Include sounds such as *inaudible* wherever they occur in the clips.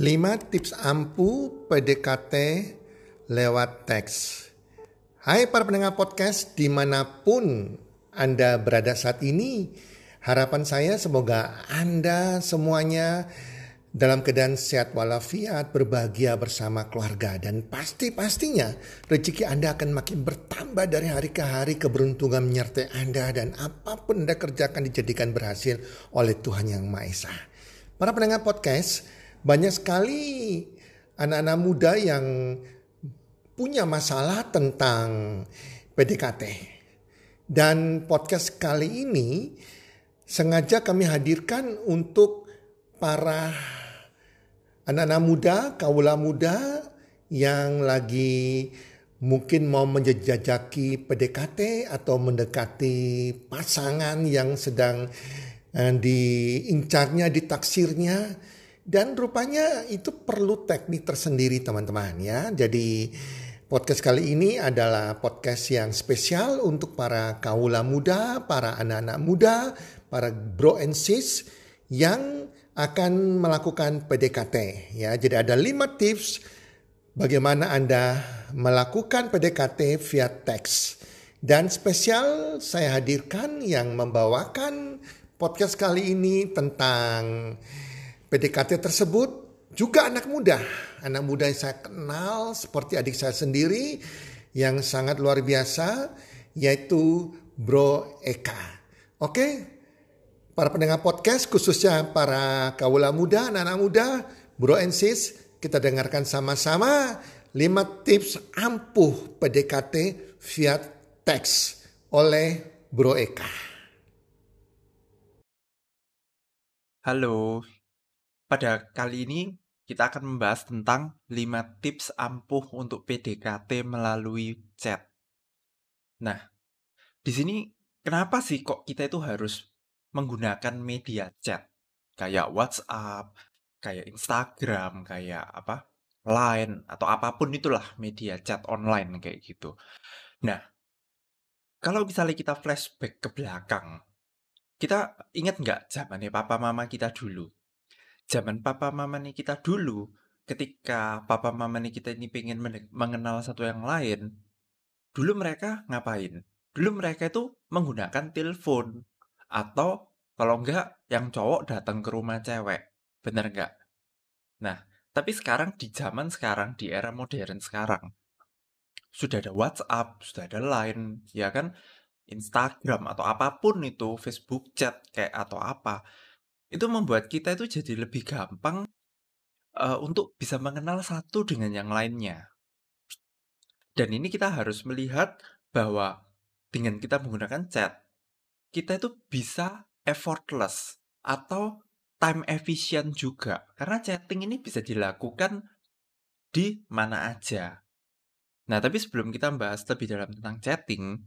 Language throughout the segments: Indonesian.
5 tips ampuh PDKT lewat teks. Hai para pendengar podcast di mana pun Anda berada saat ini. Harapan saya semoga Anda semuanya dalam keadaan sehat walafiat, berbahagia bersama keluarga. Dan pasti-pastinya rezeki Anda akan makin bertambah dari hari ke hari keberuntungan menyertai Anda. Dan apa pun Anda kerjakan dijadikan berhasil oleh Tuhan Yang Maha Esa. Para pendengar podcast, banyak sekali anak-anak muda yang punya masalah tentang PDKT. Dan podcast kali ini sengaja kami hadirkan untuk para anak-anak muda, kaula muda yang lagi mungkin mau menjajaki PDKT atau mendekati pasangan yang sedang eh, diincarnya, ditaksirnya dan rupanya itu perlu teknik tersendiri teman-teman ya. Jadi podcast kali ini adalah podcast yang spesial untuk para kaula muda, para anak-anak muda, para bro and sis yang akan melakukan PDKT ya. Jadi ada lima tips bagaimana Anda melakukan PDKT via teks. Dan spesial saya hadirkan yang membawakan podcast kali ini tentang PDKT tersebut juga anak muda. Anak muda yang saya kenal seperti adik saya sendiri yang sangat luar biasa yaitu Bro Eka. Oke, para pendengar podcast khususnya para kaula muda, anak-anak muda, Bro and kita dengarkan sama-sama 5 tips ampuh PDKT via teks oleh Bro Eka. Halo, pada kali ini kita akan membahas tentang 5 tips ampuh untuk PDKT melalui chat. Nah, di sini kenapa sih kok kita itu harus menggunakan media chat? Kayak WhatsApp, kayak Instagram, kayak apa? Line atau apa pun itulah media chat online kayak gitu. Nah, kalau misalnya kita flashback ke belakang, kita ingat nggak zamannya papa mama kita dulu? Zaman papa mama nih kita dulu, ketika papa mama nih kita ini pengen mengenal satu yang lain, dulu mereka ngapain? Dulu mereka itu menggunakan telepon atau kalau enggak yang cowok datang ke rumah cewek. Bener enggak? Nah, tapi sekarang di zaman sekarang, di era modern sekarang, sudah ada WhatsApp, sudah ada Line, ya kan? Instagram atau apa pun itu, Facebook chat kayak atau apa. Itu membuat kita itu jadi lebih gampang, uh, untuk bisa mengenal satu dengan yang lainnya. Dan ini kita harus melihat bahwa dengan kita menggunakan chat, kita itu bisa effortless atau time efficient juga. Karena chatting ini bisa dilakukan di mana aja. Nah, tapi sebelum kita membahas lebih dalam tentang chatting,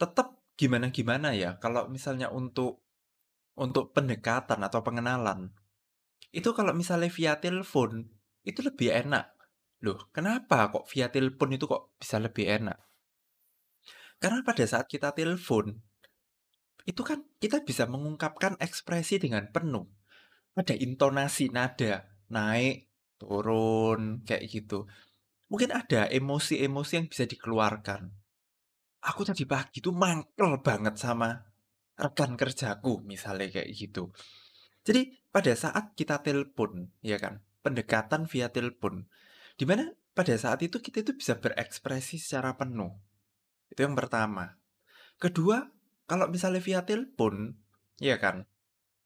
tetap gimana-gimana ya kalau misalnya untuk untuk pendekatan atau pengenalan, itu kalau misalnya via telepon, itu lebih enak. Loh, kenapa kok via telepon itu kok bisa lebih enak? Karena pada saat kita telepon, itu kan kita bisa mengungkapkan ekspresi dengan penuh. Ada intonasi nada, naik, turun, kayak gitu. Mungkin ada emosi-emosi yang bisa dikeluarkan. Aku tadi pagi itu mangkel banget sama rekan kerjaku misalnya kayak gitu. Jadi pada saat kita telepon, ya kan, pendekatan via telepon, di mana pada saat itu kita itu bisa berekspresi secara penuh. Itu yang pertama. Kedua, kalau misalnya via telepon, ya kan,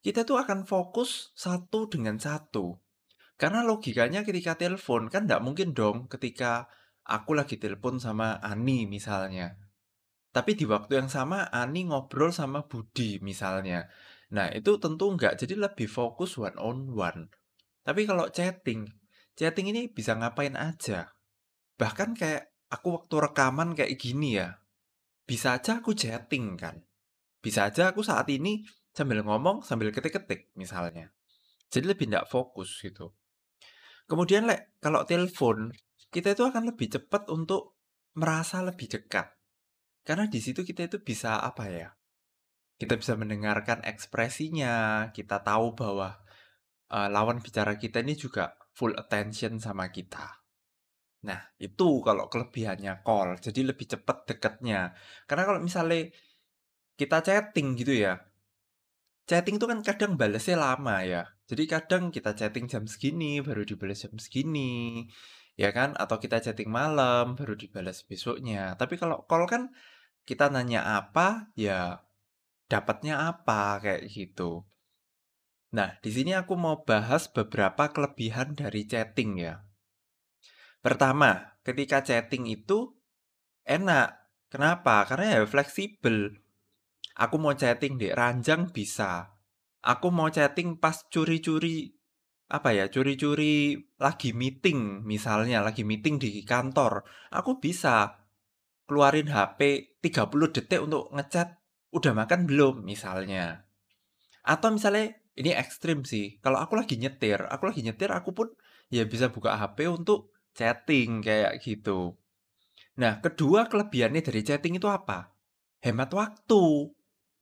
kita tuh akan fokus satu dengan satu. Karena logikanya ketika telepon kan nggak mungkin dong ketika aku lagi telepon sama Ani misalnya. Tapi di waktu yang sama Ani ngobrol sama Budi misalnya. Nah itu tentu nggak, jadi lebih fokus one on one. Tapi kalau chatting, chatting ini bisa ngapain aja. Bahkan kayak aku waktu rekaman kayak gini ya, bisa aja aku chatting kan. Bisa aja aku saat ini sambil ngomong sambil ketik-ketik misalnya. Jadi lebih nggak fokus gitu. Kemudian lek kalau telepon, kita itu akan lebih cepat untuk merasa lebih dekat. Karena di situ kita itu bisa apa ya? Kita bisa mendengarkan ekspresinya, kita tahu bahwa uh, lawan bicara kita ini juga full attention sama kita. Nah, itu kalau kelebihannya call, jadi lebih cepat deketnya. Karena kalau misalnya kita chatting gitu ya, chatting itu kan kadang balesnya lama ya. Jadi kadang kita chatting jam segini, baru dibalas jam segini, ya kan? Atau kita chatting malam, baru dibalas besoknya. Tapi kalau call kan kita nanya apa, ya dapatnya apa, kayak gitu. Nah, di sini aku mau bahas beberapa kelebihan dari chatting ya. Pertama, ketika chatting itu enak. Kenapa? Karena ya fleksibel. Aku mau chatting di ranjang bisa. Aku mau chatting pas curi-curi apa ya, curi-curi lagi meeting misalnya, lagi meeting di kantor. Aku bisa keluarin HP 30 detik untuk ngechat, udah makan belum misalnya. Atau misalnya ini ekstrim sih. Kalau aku lagi nyetir, aku lagi nyetir aku pun ya bisa buka HP untuk chatting kayak gitu. Nah, kedua kelebihannya dari chatting itu apa? Hemat waktu.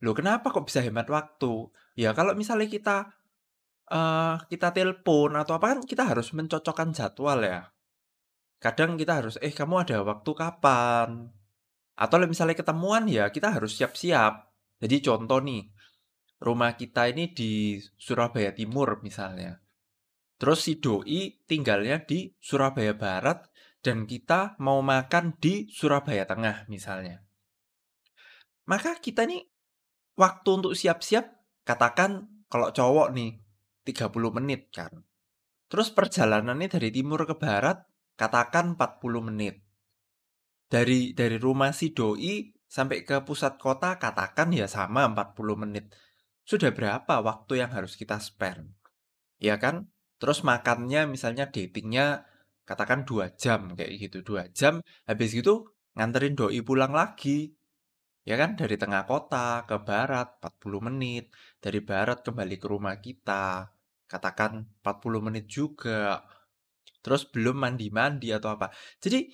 Loh, kenapa kok bisa hemat waktu? Ya kalau misalnya kita uh, kita telepon atau apa kan kita harus mencocokkan jadwal ya. Kadang kita harus, eh kamu ada waktu kapan? Atau misalnya ketemuan ya kita harus siap-siap. Jadi contoh nih, rumah kita ini di Surabaya Timur misalnya. Terus si doi tinggalnya di Surabaya Barat dan kita mau makan di Surabaya Tengah misalnya. Maka kita nih waktu untuk siap-siap katakan kalau cowok nih 30 menit kan. Terus perjalanannya dari timur ke barat katakan 40 menit. Dari dari rumah si doi sampai ke pusat kota katakan ya sama 40 menit. Sudah berapa waktu yang harus kita spend? Ya kan? Terus makannya misalnya datingnya katakan dua jam kayak gitu dua jam habis gitu nganterin doi pulang lagi ya kan dari tengah kota ke barat 40 menit dari barat kembali ke rumah kita katakan 40 menit juga terus belum mandi-mandi atau apa jadi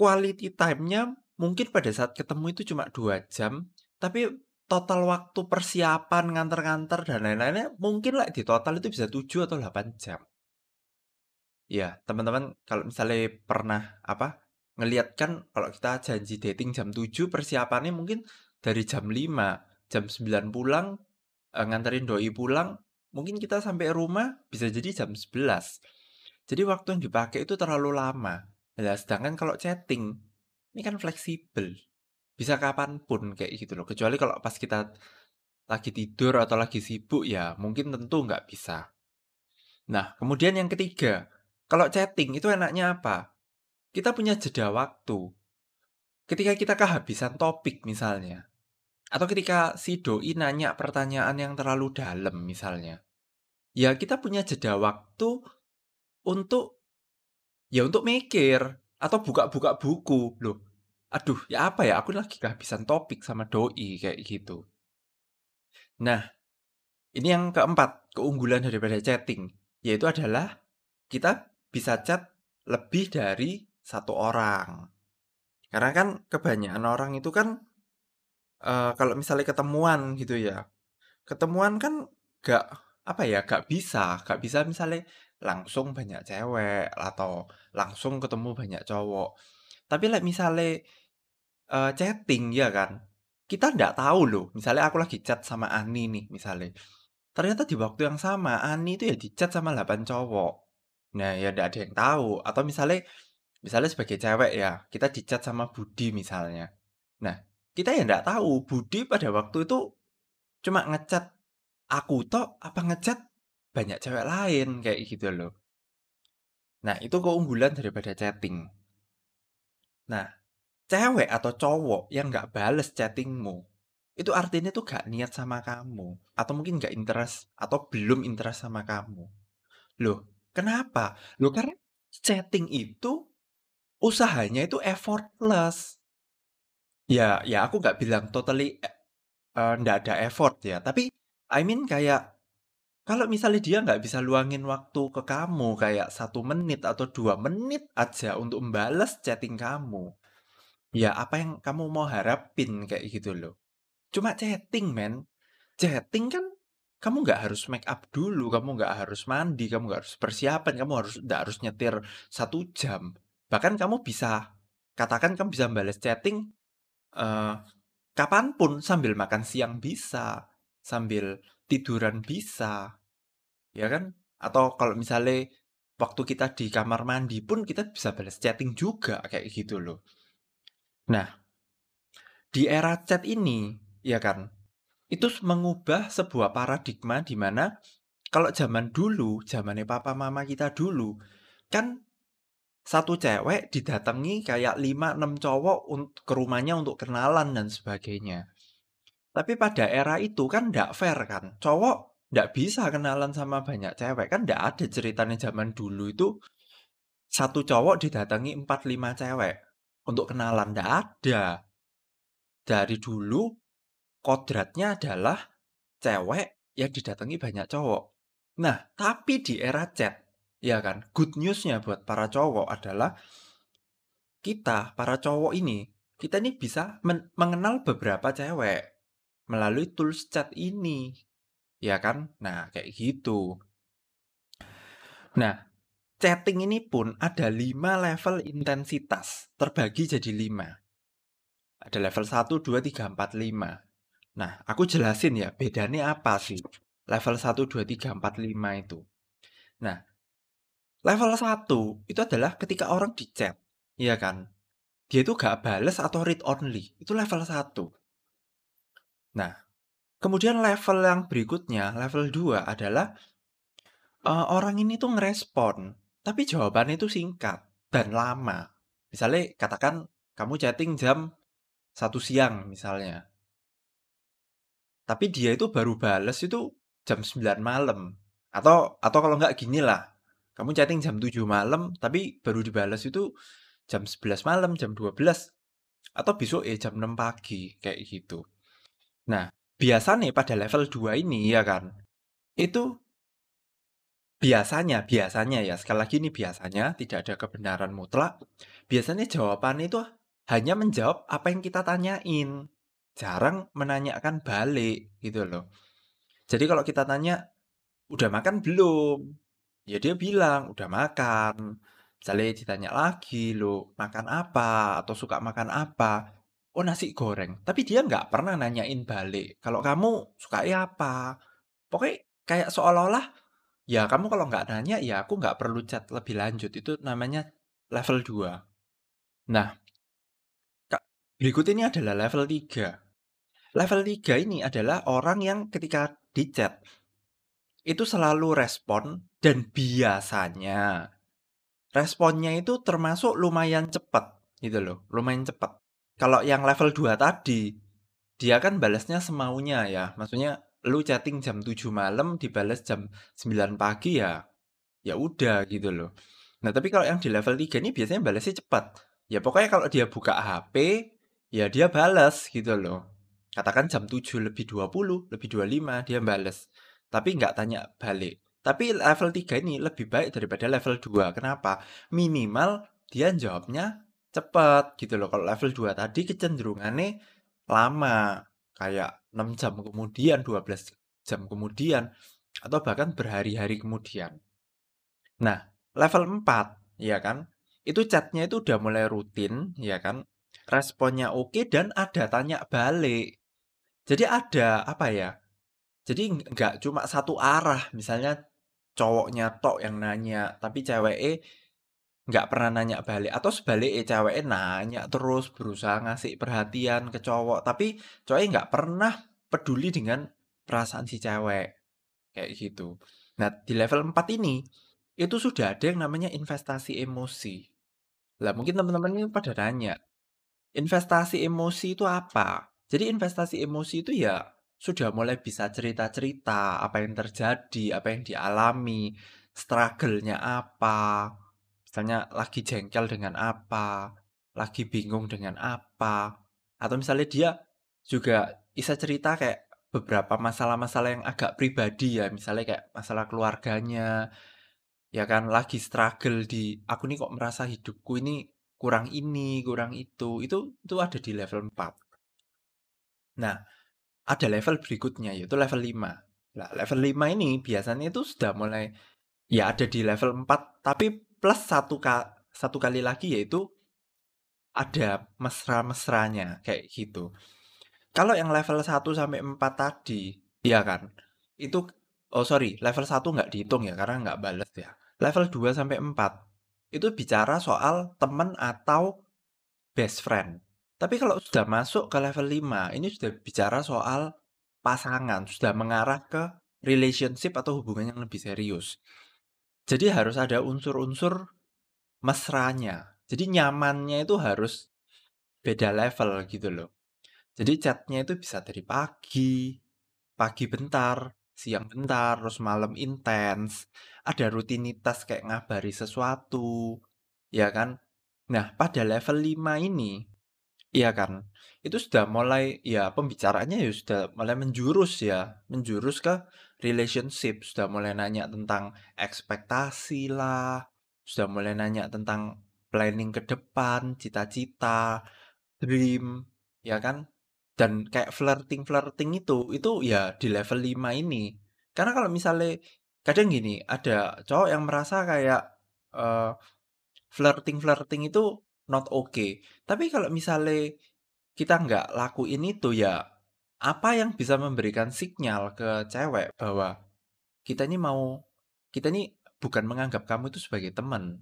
quality time-nya mungkin pada saat ketemu itu cuma dua jam tapi total waktu persiapan, nganter-nganter dan lain-lainnya mungkin lah di total itu bisa 7 atau 8 jam. Ya, teman-teman kalau misalnya pernah apa ngelihat kan kalau kita janji dating jam 7 persiapannya mungkin dari jam 5, jam 9 pulang eh, nganterin doi pulang, mungkin kita sampai rumah bisa jadi jam 11. Jadi waktu yang dipakai itu terlalu lama. Nah, sedangkan kalau chatting ini kan fleksibel. Bisa kapan pun kayak gitu loh. Kecuali kalau pas kita lagi tidur atau lagi sibuk ya mungkin tentu nggak bisa. Nah, kemudian yang ketiga, kalau chatting itu enaknya apa? Kita punya jeda waktu. Ketika kita kehabisan topik misalnya, atau ketika si doi nanya pertanyaan yang terlalu dalam misalnya, ya kita punya jeda waktu untuk ya untuk mikir atau buka-buka buku loh Aduh, ya apa ya? Aku lagi kehabisan topik sama doi kayak gitu. Nah, ini yang keempat, keunggulan daripada chatting, yaitu adalah kita bisa chat lebih dari satu orang. Karena kan kebanyakan orang itu kan uh, kalau misalnya ketemuan gitu ya, ketemuan kan gak apa ya, gak bisa, gak bisa misalnya langsung banyak cewek atau langsung ketemu banyak cowok. Tapi like, misalnya uh, chatting ya kan, kita nggak tahu loh, misalnya aku lagi chat sama Ani nih misalnya, ternyata di waktu yang sama Ani itu ya di-chat sama 8 cowok. Nah, ya nggak ada yang tahu atau misalnya misalnya sebagai cewek ya, kita di-chat sama Budi misalnya. Nah, kita ya nggak tahu Budi pada waktu itu cuma ngechat aku toh apa ngechat banyak cewek lain kayak gitu loh. Nah, itu keunggulan daripada chatting. Nah, cewek atau cowok yang nggak bales chattingmu, itu artinya tuh gak niat sama kamu. Atau mungkin gak interest, atau belum interest sama kamu. Loh, kenapa? Loh, karena chatting itu usahanya itu effortless. Ya, ya aku gak bilang totally uh, nggak ada effort ya. Tapi, I mean kayak kalau misalnya dia nggak bisa luangin waktu ke kamu kayak satu menit atau dua menit aja untuk membalas chatting kamu, Ya apa yang kamu mau harapin kayak gitu loh. Cuma chatting men. Chatting kan kamu nggak harus make up dulu, kamu nggak harus mandi, kamu nggak harus persiapan, kamu harus nggak harus nyetir satu jam. Bahkan kamu bisa katakan kamu bisa balas chatting uh, kapan pun sambil makan siang bisa, sambil tiduran bisa, ya kan? Atau kalau misalnya waktu kita di kamar mandi pun kita bisa balas chatting juga kayak gitu loh. Nah, di era chat ini, ya kan, itu mengubah sebuah paradigma di mana kalau zaman dulu, zamannya papa mama kita dulu, kan satu cewek didatangi kayak 5-6 cowok ke rumahnya untuk kenalan dan sebagainya. Tapi pada era itu kan ndak fair kan. Cowok ndak bisa kenalan sama banyak cewek. Kan ndak ada ceritanya zaman dulu itu satu cowok didatangi 4-5 cewek untuk kenalan. Ndak ada. Dari dulu kodratnya adalah cewek yang didatangi banyak cowok. Nah, tapi di era chat, ya kan, good newsnya buat para cowok adalah kita, para cowok ini, kita ini bisa men mengenal beberapa cewek melalui tools chat ini. Ya kan? Nah, kayak gitu. Nah, chatting ini pun ada 5 level intensitas, terbagi jadi 5. Ada level 1, 2, 3, 4, 5. Nah, aku jelasin ya, bedanya apa sih? Level 1, 2, 3, 4, 5 itu. Nah, level 1 itu adalah ketika orang di chat, iya kan? Dia itu gak bales atau read only. Itu level 1. Nah, kemudian level yang berikutnya, level 2 adalah uh, orang ini tuh ngerespon, tapi jawabannya itu singkat dan lama. Misalnya katakan kamu chatting jam satu siang misalnya. Tapi dia itu baru bales itu jam 9 malam. Atau atau kalau nggak gini lah. Kamu chatting jam 7 malam tapi baru dibales itu jam 11 malam, jam 12 atau besok eh jam 6 pagi kayak gitu. Nah, biasanya pada level 2 ini ya kan. Itu biasanya biasanya ya sekali lagi ini biasanya tidak ada kebenaran mutlak. Biasanya jawabannya itu hanya menjawab apa yang kita tanyain jarang menanyakan balik gitu loh. Jadi kalau kita tanya, "Udah makan belum?" Ya dia bilang, "Udah makan." Misalnya ditanya lagi, "Lo makan apa?" Atau "Suka makan apa?" "Oh nasi goreng." Tapi dia nggak pernah nanyain balik, "Kalau kamu suka apa?" Pokoknya kayak seolah-olah, ya kamu kalau nggak nanya, ya aku nggak perlu chat lebih lanjut. Itu namanya level 2. Nah, berikut ini adalah level 3. Level 3 ini adalah orang yang ketika di chat itu selalu respon dan biasanya responnya itu termasuk lumayan cepat gitu loh, lumayan cepat. Kalau yang level 2 tadi dia kan balasnya semaunya ya. Maksudnya lu chatting jam 7 malam dibalas jam 9 pagi ya ya udah gitu loh. Nah, tapi kalau yang di level 3 ini biasanya balasnya cepat. Ya pokoknya kalau dia buka HP ya dia balas gitu loh. Katakan jam 7 lebih 20, lebih 25 dia bales. Tapi nggak tanya balik. Tapi level 3 ini lebih baik daripada level 2. Kenapa? Minimal dia jawabnya cepat gitu loh. Kalau level 2 tadi kecenderungannya lama. Kayak 6 jam kemudian, 12 jam kemudian. Atau bahkan berhari-hari kemudian. Nah, level 4, ya kan? Itu chatnya itu udah mulai rutin, ya kan? Responnya oke dan ada tanya balik. Jadi ada, apa ya, jadi nggak cuma satu arah, misalnya cowoknya tok yang nanya, tapi ceweknya nggak pernah nanya balik, atau sebaliknya ceweknya nanya terus, berusaha ngasih perhatian ke cowok, tapi cowoknya nggak pernah peduli dengan perasaan si cewek, kayak gitu. Nah, di level 4 ini, itu sudah ada yang namanya investasi emosi. Lah mungkin teman-teman ini pada nanya, investasi emosi itu apa? Jadi investasi emosi itu ya sudah mulai bisa cerita-cerita apa yang terjadi, apa yang dialami, struggle-nya apa, misalnya lagi jengkel dengan apa, lagi bingung dengan apa, atau misalnya dia juga bisa cerita kayak beberapa masalah-masalah yang agak pribadi ya, misalnya kayak masalah keluarganya, ya kan lagi struggle di aku nih kok merasa hidupku ini kurang ini, kurang itu, itu itu ada di level 4. Nah, ada level berikutnya yaitu level 5. Nah, level 5 ini biasanya itu sudah mulai ya ada di level 4 tapi plus satu ka satu kali lagi yaitu ada mesra-mesranya kayak gitu. Kalau yang level 1 sampai 4 tadi, iya kan? Itu oh sorry, level 1 nggak dihitung ya karena nggak bales ya. Level 2 sampai 4 itu bicara soal teman atau best friend. Tapi kalau sudah masuk ke level 5, ini sudah bicara soal pasangan, sudah mengarah ke relationship atau hubungan yang lebih serius. Jadi harus ada unsur-unsur mesranya. Jadi nyamannya itu harus beda level gitu loh. Jadi chatnya itu bisa dari pagi, pagi bentar, siang bentar, terus malam intens, ada rutinitas kayak ngabari sesuatu, ya kan? Nah, pada level 5 ini, iya kan, itu sudah mulai, ya pembicaraannya ya sudah mulai menjurus ya, menjurus ke relationship, sudah mulai nanya tentang ekspektasi lah, sudah mulai nanya tentang planning ke depan, cita-cita, dream, ya kan? Dan kayak flirting-flirting itu, itu ya di level 5 ini. Karena kalau misalnya kadang gini, ada cowok yang merasa kayak uh, flirting-flirting itu not okay. Tapi kalau misalnya kita nggak lakuin itu ya apa yang bisa memberikan sinyal ke cewek bahwa kita ini mau kita ini bukan menganggap kamu itu sebagai teman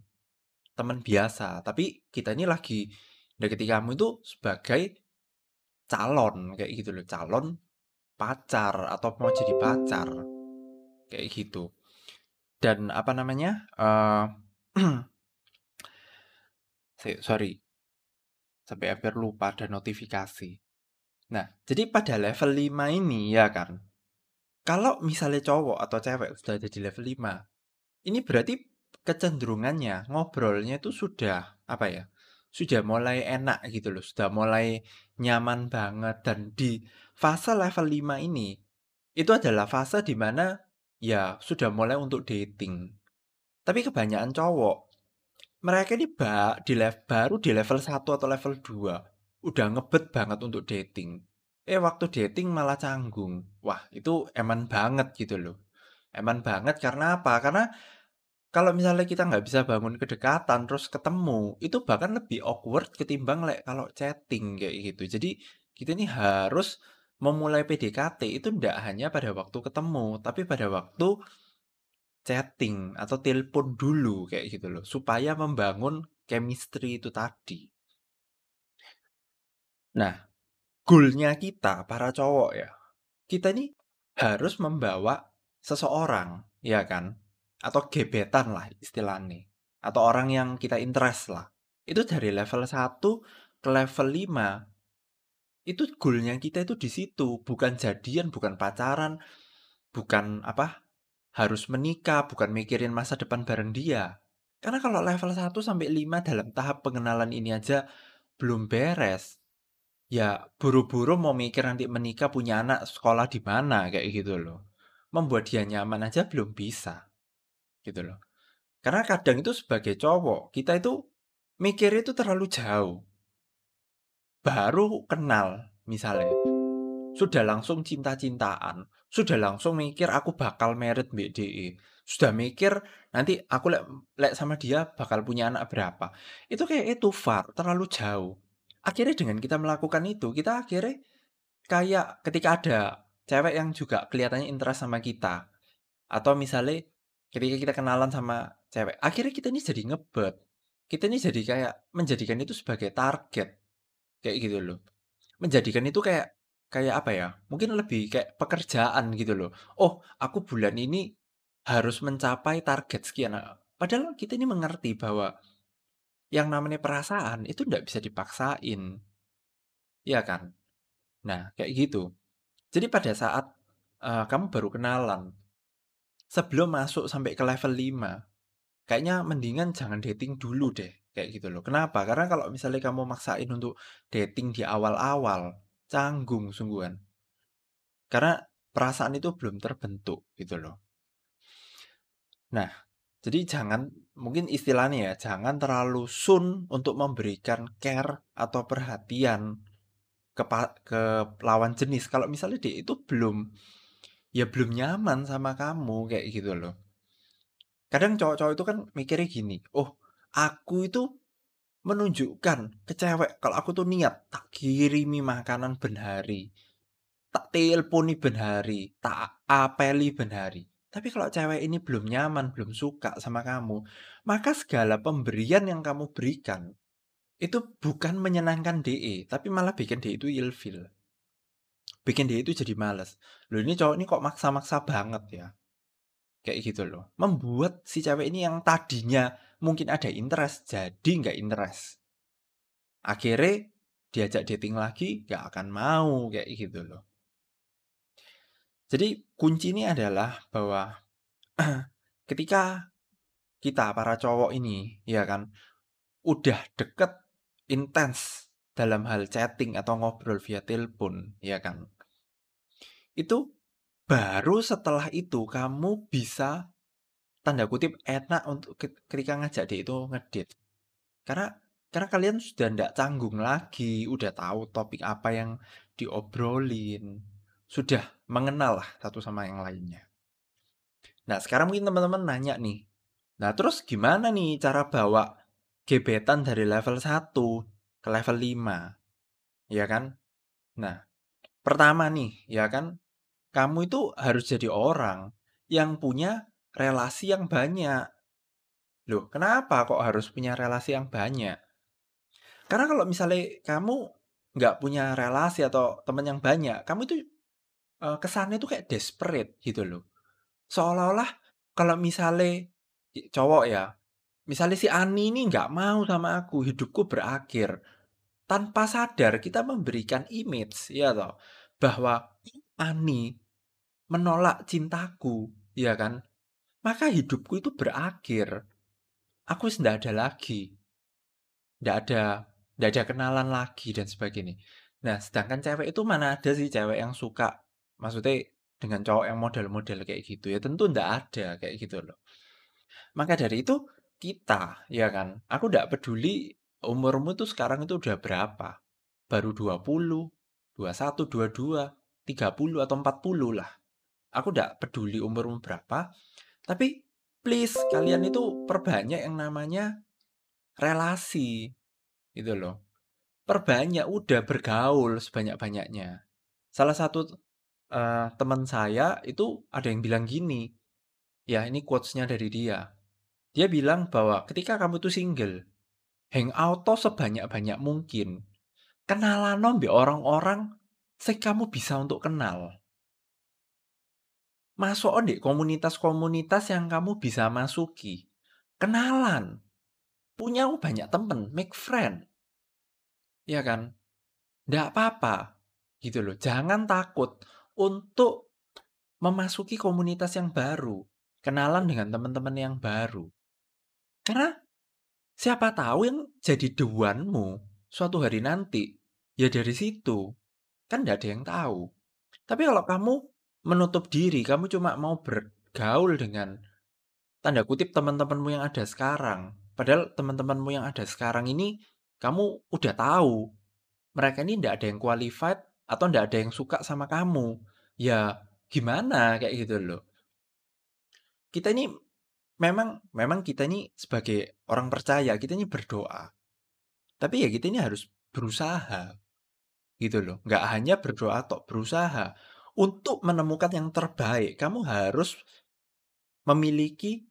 teman biasa tapi kita ini lagi deketi kamu itu sebagai calon kayak gitu loh calon pacar atau mau jadi pacar kayak gitu dan apa namanya uh, *clears throat* sorry sampai hampir lupa ada notifikasi nah jadi pada level 5 ini ya kan kalau misalnya cowok atau cewek sudah ada di level 5 ini berarti kecenderungannya ngobrolnya itu sudah apa ya sudah mulai enak gitu loh, sudah mulai nyaman banget dan di fase level 5 ini itu adalah fase di mana ya sudah mulai untuk dating. Tapi kebanyakan cowok mereka ini ba di level baru di level 1 atau level 2 udah ngebet banget untuk dating. Eh waktu dating malah canggung. Wah, itu eman banget gitu loh. Eman banget karena apa? Karena kalau misalnya kita nggak bisa bangun kedekatan, terus ketemu, itu bahkan lebih awkward ketimbang like kalau chatting kayak gitu. Jadi kita ini harus memulai PDKT itu tidak hanya pada waktu ketemu, tapi pada waktu chatting atau telepon dulu kayak gitu loh, supaya membangun chemistry itu tadi. Nah, goalnya kita para cowok ya, kita ini harus membawa seseorang, ya kan? atau gebetan lah istilahnya atau orang yang kita interest lah itu dari level 1 ke level 5 itu goalnya kita itu di situ bukan jadian bukan pacaran bukan apa harus menikah bukan mikirin masa depan bareng dia karena kalau level 1 sampai 5 dalam tahap pengenalan ini aja belum beres ya buru-buru mau mikir nanti menikah punya anak sekolah di mana kayak gitu loh membuat dia nyaman aja belum bisa gitu loh. Karena kadang itu sebagai cowok, kita itu mikir itu terlalu jauh. Baru kenal misalnya, sudah langsung cinta-cintaan, sudah langsung mikir aku bakal merit BDE, sudah mikir nanti aku lek lek sama dia bakal punya anak berapa. Itu kayak itu far, terlalu jauh. Akhirnya dengan kita melakukan itu, kita akhirnya kayak ketika ada cewek yang juga kelihatannya interest sama kita, atau misalnya Ketika kita kenalan sama cewek, akhirnya kita ini jadi ngebet. Kita ini jadi kayak menjadikan itu sebagai target. Kayak gitu loh. Menjadikan itu kayak kayak apa ya? Mungkin lebih kayak pekerjaan gitu loh. Oh, aku bulan ini harus mencapai target sekian. Nah, padahal kita ini mengerti bahwa yang namanya perasaan itu tidak bisa dipaksain. Iya kan? Nah, kayak gitu. Jadi pada saat uh, kamu baru kenalan, sebelum masuk sampai ke level 5, kayaknya mendingan jangan dating dulu deh, kayak gitu loh. Kenapa? Karena kalau misalnya kamu maksain untuk dating di awal-awal, canggung sungguhan. Karena perasaan itu belum terbentuk gitu loh. Nah, jadi jangan mungkin istilahnya ya, jangan terlalu sun untuk memberikan care atau perhatian ke ke lawan jenis. Kalau misalnya dia itu belum ya belum nyaman sama kamu kayak gitu loh. Kadang cowok-cowok itu kan mikirnya gini, "Oh, aku itu menunjukkan ke cewek kalau aku tuh niat tak kirimi makanan ben hari, tak teleponi ben hari, tak apeli ben hari." Tapi kalau cewek ini belum nyaman, belum suka sama kamu, maka segala pemberian yang kamu berikan itu bukan menyenangkan DE, tapi malah bikin DE itu ilfil. Bikin dia itu jadi males. Loh ini cowok ini kok maksa-maksa banget ya. Kayak gitu loh. Membuat si cewek ini yang tadinya mungkin ada interest, jadi nggak interest. Akhirnya diajak dating lagi nggak akan mau kayak gitu loh. Jadi kunci ini adalah bahwa *clears throat* ketika kita para cowok ini ya kan udah deket intens dalam hal chatting atau ngobrol via telepon ya kan itu baru setelah itu kamu bisa tanda kutip enak untuk ketika ngajak dia itu ngedit. Karena karena kalian sudah tidak canggung lagi udah tahu topik apa yang diobrolin sudah mengenal lah satu sama yang lainnya. Nah sekarang mungkin teman-teman nanya nih nah terus gimana nih cara bawa gebetan dari level 1 ke level 5 ya kan? Nah pertama nih ya kan? Kamu itu harus jadi orang yang punya relasi yang banyak. Loh, kenapa kok harus punya relasi yang banyak? Karena kalau misalnya kamu nggak punya relasi atau teman yang banyak, kamu itu kesannya itu kayak desperate gitu loh. Seolah-olah kalau misalnya cowok ya, misalnya si Ani ini nggak mau sama aku, hidupku berakhir. Tanpa sadar kita memberikan image ya toh bahwa Ani menolak cintaku, ya kan? Maka hidupku itu berakhir. Aku sudah ada lagi. Tidak ada tidak ada kenalan lagi dan sebagainya. Nah, sedangkan cewek itu mana ada sih cewek yang suka maksudnya dengan cowok yang model-model kayak gitu ya tentu tidak ada kayak gitu loh. Maka dari itu kita ya kan, aku tidak peduli umurmu tuh sekarang itu udah berapa. Baru 20, 21, 22, 30 atau 40 lah. Aku tidak peduli umurmu berapa, tapi please kalian itu perbanyak yang namanya relasi. Gitu loh. Perbanyak udah bergaul sebanyak-banyaknya. Salah satu uh, teman saya itu ada yang bilang gini. Ya, ini quotes-nya dari dia. Dia bilang bahwa ketika kamu tuh single, hangout sebanyak-banyak mungkin. Kenalan nombi orang-orang sih kamu bisa untuk kenal. Masuk di komunitas-komunitas yang kamu bisa masuki. Kenalan. Punya banyak temen, make friend. Ya kan? Nggak apa-apa. Gitu loh. Jangan takut untuk memasuki komunitas yang baru. Kenalan dengan teman-teman yang baru. Karena siapa tahu yang jadi dewanmu suatu hari nanti, ya dari situ. Kan nggak ada yang tahu. Tapi kalau kamu menutup diri, kamu cuma mau bergaul dengan tanda kutip teman-temanmu yang ada sekarang. Padahal teman-temanmu yang ada sekarang ini kamu udah tahu mereka ini tidak ada yang qualified atau tidak ada yang suka sama kamu. Ya gimana kayak gitu loh. Kita ini memang memang kita ini sebagai orang percaya, kita ini berdoa. Tapi ya kita ini harus berusaha. Gitu loh. Nggak hanya berdoa atau berusaha untuk menemukan yang terbaik, kamu harus memiliki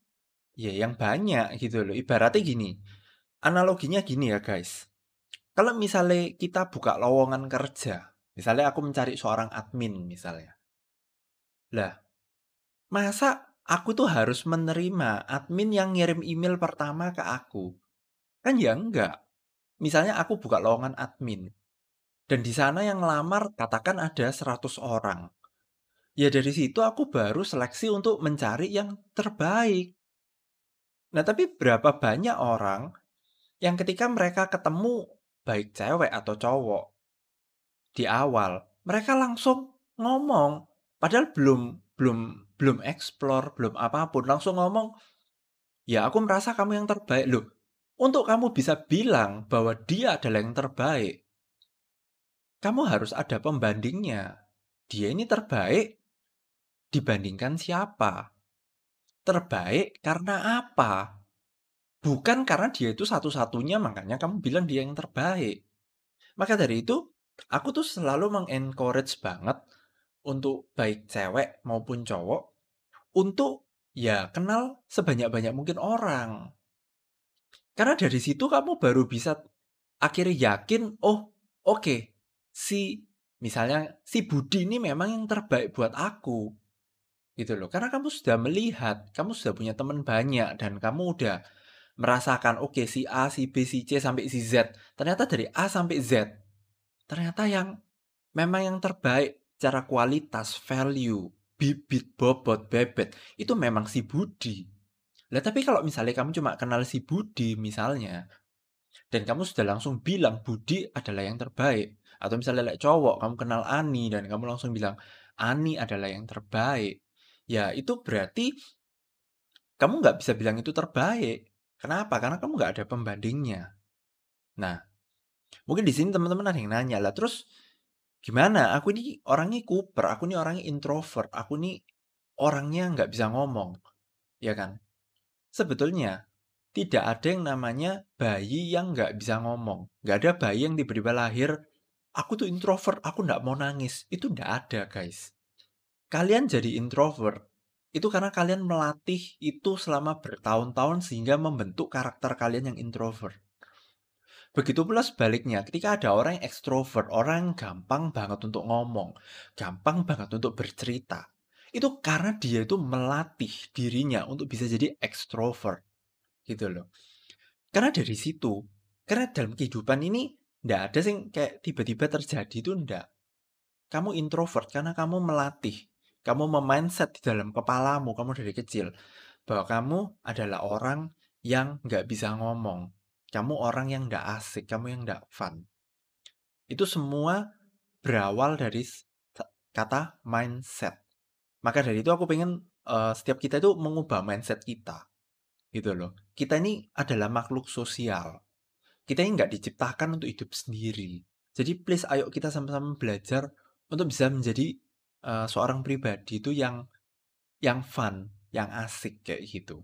ya yang banyak gitu loh. Ibaratnya gini, analoginya gini ya guys. Kalau misalnya kita buka lowongan kerja, misalnya aku mencari seorang admin misalnya. Lah, masa aku tuh harus menerima admin yang ngirim email pertama ke aku? Kan ya enggak. Misalnya aku buka lowongan admin. Dan di sana yang ngelamar katakan ada 100 orang. Ya dari situ aku baru seleksi untuk mencari yang terbaik. Nah tapi berapa banyak orang yang ketika mereka ketemu baik cewek atau cowok di awal, mereka langsung ngomong padahal belum belum belum explore, belum apa pun, langsung ngomong, "Ya aku merasa kamu yang terbaik." Loh, untuk kamu bisa bilang bahwa dia adalah yang terbaik, kamu harus ada pembandingnya. Dia ini terbaik dibandingkan siapa? Terbaik karena apa? Bukan karena dia itu satu-satunya makanya kamu bilang dia yang terbaik. Maka dari itu, aku tuh selalu meng-encourage banget untuk baik cewek maupun cowok untuk ya kenal sebanyak-banyak mungkin orang. Karena dari situ kamu baru bisa akhirnya yakin, oh oke, okay, si misalnya si Budi ini memang yang terbaik buat aku. Gitu loh. Karena kamu sudah melihat, kamu sudah punya teman banyak dan kamu udah merasakan oke okay, si A, si B, si C sampai si Z. Ternyata dari A sampai Z. Ternyata yang memang yang terbaik secara kualitas, value, bibit, bobot, bebet itu memang si Budi. Lah tapi kalau misalnya kamu cuma kenal si Budi misalnya dan kamu sudah langsung bilang Budi adalah yang terbaik atau misalnya like cowok kamu kenal Ani dan kamu langsung bilang Ani adalah yang terbaik ya itu berarti kamu nggak bisa bilang itu terbaik kenapa karena kamu nggak ada pembandingnya nah mungkin di sini teman-teman ada yang nanya lah terus gimana aku ini orangnya kuper aku ini orangnya introvert aku ini orangnya nggak bisa ngomong ya kan sebetulnya tidak ada yang namanya bayi yang nggak bisa ngomong. Nggak ada bayi yang tiba-tiba lahir, aku tuh introvert, aku nggak mau nangis. Itu nggak ada, guys. Kalian jadi introvert, itu karena kalian melatih itu selama bertahun-tahun sehingga membentuk karakter kalian yang introvert. Begitu pula sebaliknya, ketika ada orang yang ekstrovert, orang yang gampang banget untuk ngomong, gampang banget untuk bercerita, itu karena dia itu melatih dirinya untuk bisa jadi ekstrovert gitu loh. Karena dari situ, karena dalam kehidupan ini ndak ada sih kayak tiba-tiba terjadi itu ndak. Kamu introvert karena kamu melatih, kamu memindset di dalam kepalamu, kamu dari kecil bahwa kamu adalah orang yang nggak bisa ngomong, kamu orang yang nggak asik, kamu yang nggak fun. Itu semua berawal dari kata mindset. Maka dari itu aku pengen uh, setiap kita itu mengubah mindset kita gitu loh. Kita ini adalah makhluk sosial. Kita ini nggak diciptakan untuk hidup sendiri. Jadi please ayo kita sama-sama belajar untuk bisa menjadi uh, seorang pribadi itu yang yang fun, yang asik kayak gitu.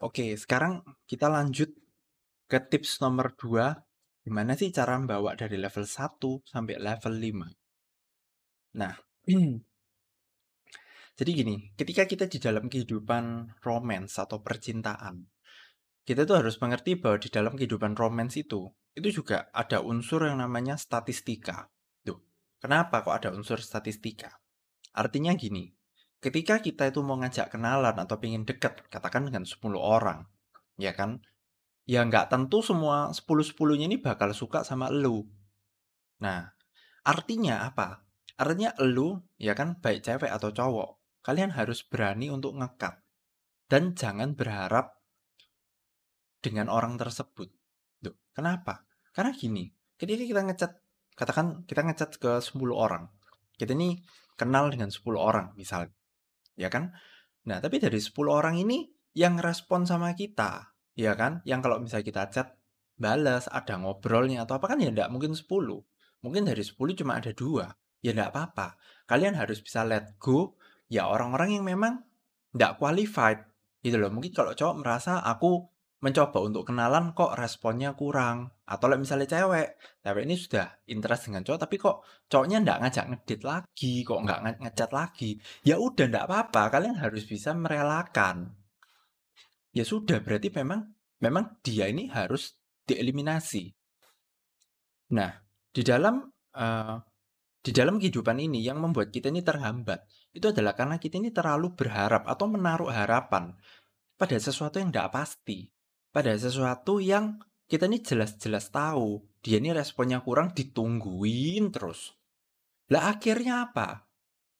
Oke, sekarang kita lanjut ke tips nomor 2. Gimana sih cara membawa dari level 1 sampai level 5? Nah, *clears throat* Jadi gini, ketika kita di dalam kehidupan romance atau percintaan, kita tuh harus mengerti bahwa di dalam kehidupan romance itu, itu juga ada unsur yang namanya statistika. Kenapa kok ada unsur statistika? Artinya gini, ketika kita itu mau ngajak kenalan atau pengen deket, katakan dengan 10 orang, ya kan? Ya nggak tentu semua 10-10-nya ini bakal suka sama lu. Nah, artinya apa? Artinya lu, ya kan, baik cewek atau cowok, kalian harus berani untuk ngekat. Dan jangan berharap dengan orang tersebut. Duh, kenapa? Karena gini, ketika kita ngecat, katakan kita ngecat ke 10 orang. Kita ini kenal dengan 10 orang misalnya. Ya kan? Nah, tapi dari 10 orang ini yang respon sama kita, ya kan? Yang kalau misalnya kita chat, balas, ada ngobrolnya atau apa kan ya enggak mungkin 10. Mungkin dari 10 cuma ada dua. Ya enggak apa-apa. Kalian harus bisa let go ya orang-orang yang memang nggak qualified gitu loh. Mungkin kalau cowok merasa aku mencoba untuk kenalan kok responnya kurang. Atau misalnya cewek cewek ini sudah interest dengan cowok tapi kok cowoknya nggak ngajak ngedit lagi kok nggak nge ngechat lagi ya udah nggak apa-apa kalian harus bisa merelakan. Ya sudah berarti memang memang dia ini harus dieliminasi. Nah di dalam uh, di dalam kehidupan ini yang membuat kita ini terhambat, itu adalah karena kita ini terlalu berharap atau menaruh harapan pada sesuatu yang tidak pasti. Pada sesuatu yang kita ini jelas-jelas tahu, dia ini responnya kurang ditungguin terus. Lah akhirnya apa?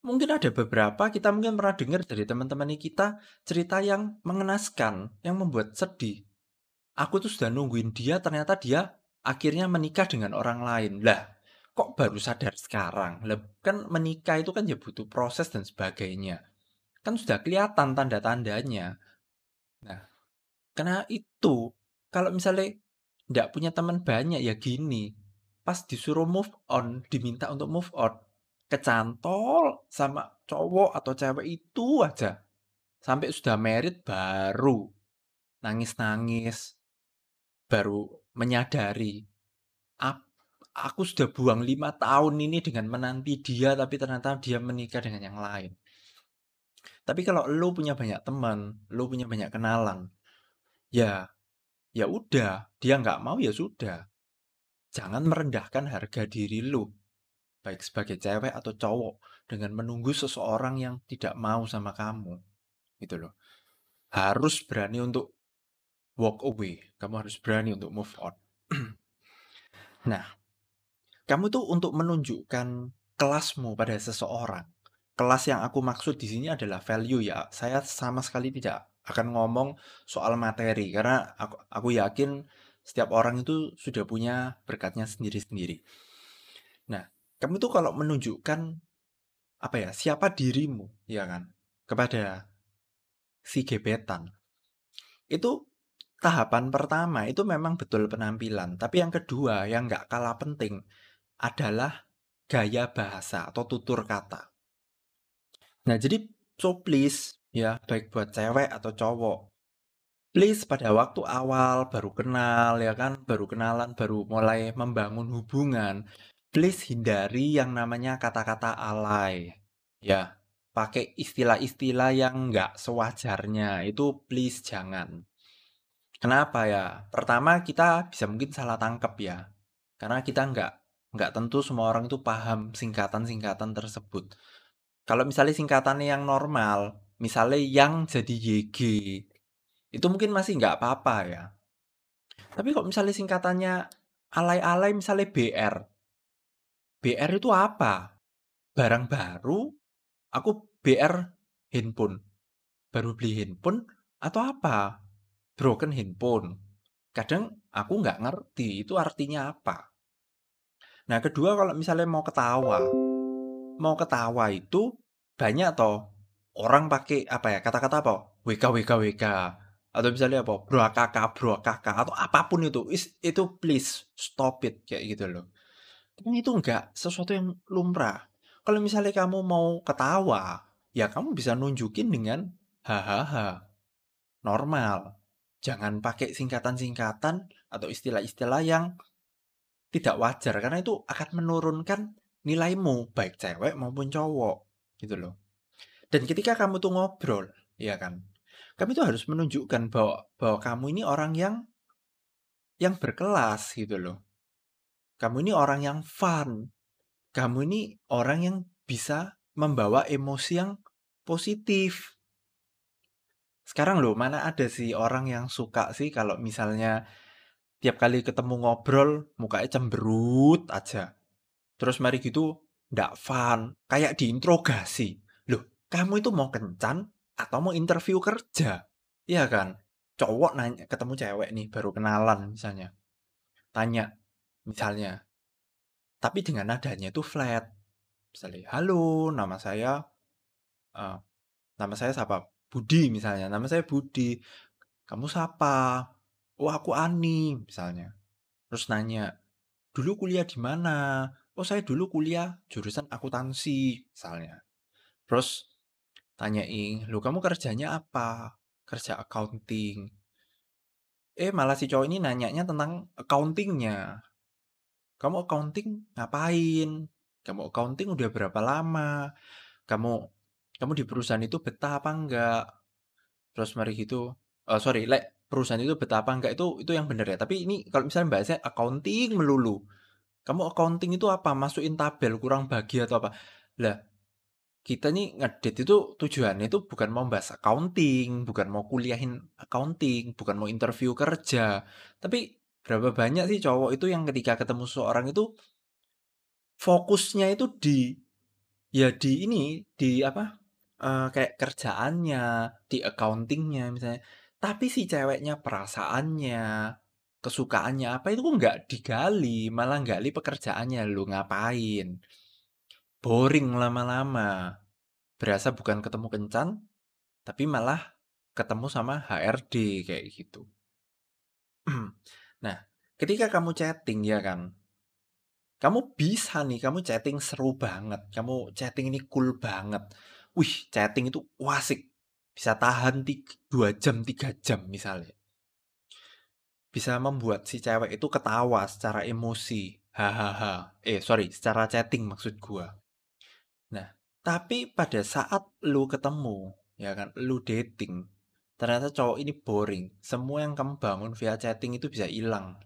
Mungkin ada beberapa kita mungkin pernah dengar dari teman-teman kita cerita yang mengenaskan, yang membuat sedih. Aku tuh sudah nungguin dia, ternyata dia akhirnya menikah dengan orang lain. Lah, kok baru sadar sekarang? Lah, kan menikah itu kan ya butuh proses dan sebagainya. Kan sudah kelihatan tanda-tandanya. Nah, karena itu, kalau misalnya tidak punya teman banyak ya gini, pas disuruh move on, diminta untuk move on, kecantol sama cowok atau cewek itu aja. Sampai sudah merit baru nangis-nangis, baru menyadari, aku sudah buang lima tahun ini dengan menanti dia, tapi ternyata dia menikah dengan yang lain. Tapi kalau lu punya banyak teman, lu punya banyak kenalan, ya ya udah, dia nggak mau ya sudah. Jangan merendahkan harga diri lu, baik sebagai cewek atau cowok, dengan menunggu seseorang yang tidak mau sama kamu. Gitu loh. Harus berani untuk walk away. Kamu harus berani untuk move on. *clears throat* nah, kamu tuh untuk menunjukkan kelasmu pada seseorang. Kelas yang aku maksud di sini adalah value ya. Saya sama sekali tidak akan ngomong soal materi karena aku, aku yakin setiap orang itu sudah punya berkatnya sendiri-sendiri. Nah, kamu tuh kalau menunjukkan apa ya, siapa dirimu, ya kan, kepada si gebetan. Itu tahapan pertama itu memang betul penampilan, tapi yang kedua yang nggak kalah penting adalah gaya bahasa atau tutur kata. Nah, jadi so please ya, baik buat cewek atau cowok. Please pada waktu awal baru kenal ya kan, baru kenalan, baru mulai membangun hubungan, please hindari yang namanya kata-kata alay. Ya, pakai istilah-istilah yang nggak sewajarnya, itu please jangan. Kenapa ya? Pertama kita bisa mungkin salah tangkap ya, karena kita nggak nggak tentu semua orang itu paham singkatan-singkatan tersebut. Kalau misalnya singkatannya yang normal, misalnya yang jadi YG, itu mungkin masih nggak apa-apa ya. Tapi kok misalnya singkatannya alay-alay misalnya BR. BR itu apa? Barang baru, aku BR handphone. Baru beli handphone atau apa? Broken handphone. Kadang aku nggak ngerti itu artinya apa. Nah kedua kalau misalnya mau ketawa. Mau ketawa itu banyak toh orang pakai apa ya kata-kata apa? WK WK WK atau misalnya apa? Bro kakak bro kakak atau apa pun itu. Itu please stop it kayak gitu loh. Karena itu enggak sesuatu yang lumrah. Kalau misalnya kamu mau ketawa ya kamu bisa nunjukin dengan hahaha. Normal. Jangan pakai singkatan-singkatan atau istilah-istilah yang tidak wajar karena itu akan menurunkan nilaimu baik cewek maupun cowok gitu loh dan ketika kamu tuh ngobrol, ya kan? Kamu tuh harus menunjukkan bahwa bahwa kamu ini orang yang yang berkelas gitu loh. Kamu ini orang yang fun. Kamu ini orang yang bisa membawa emosi yang positif. Sekarang loh, mana ada sih orang yang suka sih kalau misalnya tiap kali ketemu ngobrol mukanya cemberut aja. Terus mari gitu ndak fun, kayak diinterogasi. Kamu itu mau kencan atau mau interview kerja? Iya kan? Cowok nanya ketemu cewek nih baru kenalan misalnya. Tanya misalnya. Tapi dengan nadanya itu flat. Misalnya, "Halo, nama saya uh, nama saya siapa? Budi misalnya. Nama saya Budi. Kamu siapa? Oh, aku Ani misalnya. Terus nanya, "Dulu kuliah di mana?" Oh, saya dulu kuliah jurusan akuntansi misalnya. Terus Tanyain, "Lu kamu kerjanya apa?" "Kerja accounting." Eh, malah si cowok ini nanyanya tentang accountingnya. "Kamu accounting ngapain? Kamu accounting udah berapa lama? Kamu kamu di perusahaan itu betah apa enggak?" Terus mari gitu, uh, sorry, lek perusahaan itu betah apa enggak itu itu yang bener ya. Tapi ini kalau misalnya bahasnya accounting melulu. Kamu accounting itu apa? Masukin tabel kurang bagi atau apa? Lah, kita nih ngedit itu tujuannya itu bukan mau bahas accounting, bukan mau kuliahin accounting, bukan mau interview kerja. Tapi berapa banyak sih cowok itu yang ketika ketemu seorang itu fokusnya itu di ya di ini di apa uh, kayak kerjaannya, di accountingnya misalnya. Tapi si ceweknya perasaannya, kesukaannya apa itu nggak digali, malah gali pekerjaannya lu ngapain. Boring lama-lama. Berasa bukan ketemu kencan, tapi malah ketemu sama HRD kayak gitu. *clears throat* Nah, ketika kamu chatting ya kan, Kamu bisa nih, kamu chatting seru banget, kamu chatting ini cool banget. Wih, chatting itu wah asik. Bisa tahan 2 jam, 3 jam misalnya. Bisa membuat si cewek itu ketawa secara emosi. Hahaha. Eh, sorry, secara chatting maksud gua. Tapi pada saat lu ketemu, ya kan, lu dating, ternyata cowok ini boring. Semua yang kamu bangun via chatting itu bisa hilang.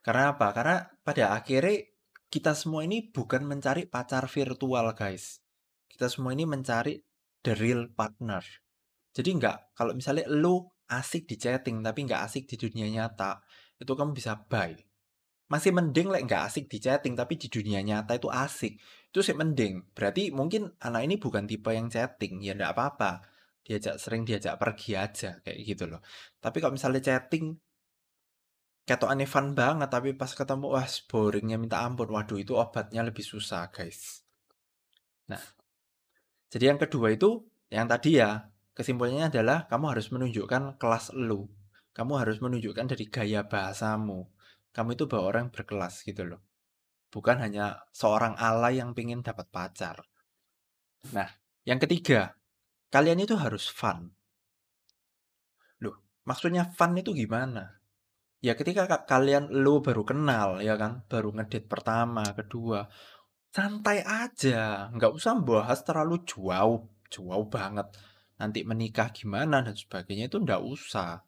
Karena apa? Karena pada akhirnya kita semua ini bukan mencari pacar virtual, guys. Kita semua ini mencari the real partner. Jadi enggak, kalau misalnya lu asik di chatting tapi nggak asik di dunia nyata, itu kamu bisa buy. Masih mending like nggak asik di chatting tapi di dunia nyata itu asik. Itu sih mending. Berarti mungkin anak ini bukan tipe yang chatting, ya enggak apa-apa. Diajak sering diajak pergi aja kayak gitu loh. Tapi kalau misalnya chatting aneh fun banget tapi pas ketemu wah boringnya minta ampun. Waduh itu obatnya lebih susah, guys. Nah, jadi yang kedua itu yang tadi ya Kesimpulannya adalah kamu harus menunjukkan kelas lu. Kamu harus menunjukkan dari gaya bahasamu. Kamu itu bawa orang berkelas gitu loh. Bukan hanya seorang alay yang pengen dapat pacar. Nah, yang ketiga, kalian itu harus fun. Loh, maksudnya fun itu gimana? Ya ketika kalian lu baru kenal ya kan, baru ngedit pertama, kedua, santai aja, nggak usah bahas terlalu jauh, jauh banget nanti menikah gimana dan sebagainya itu ndak usah.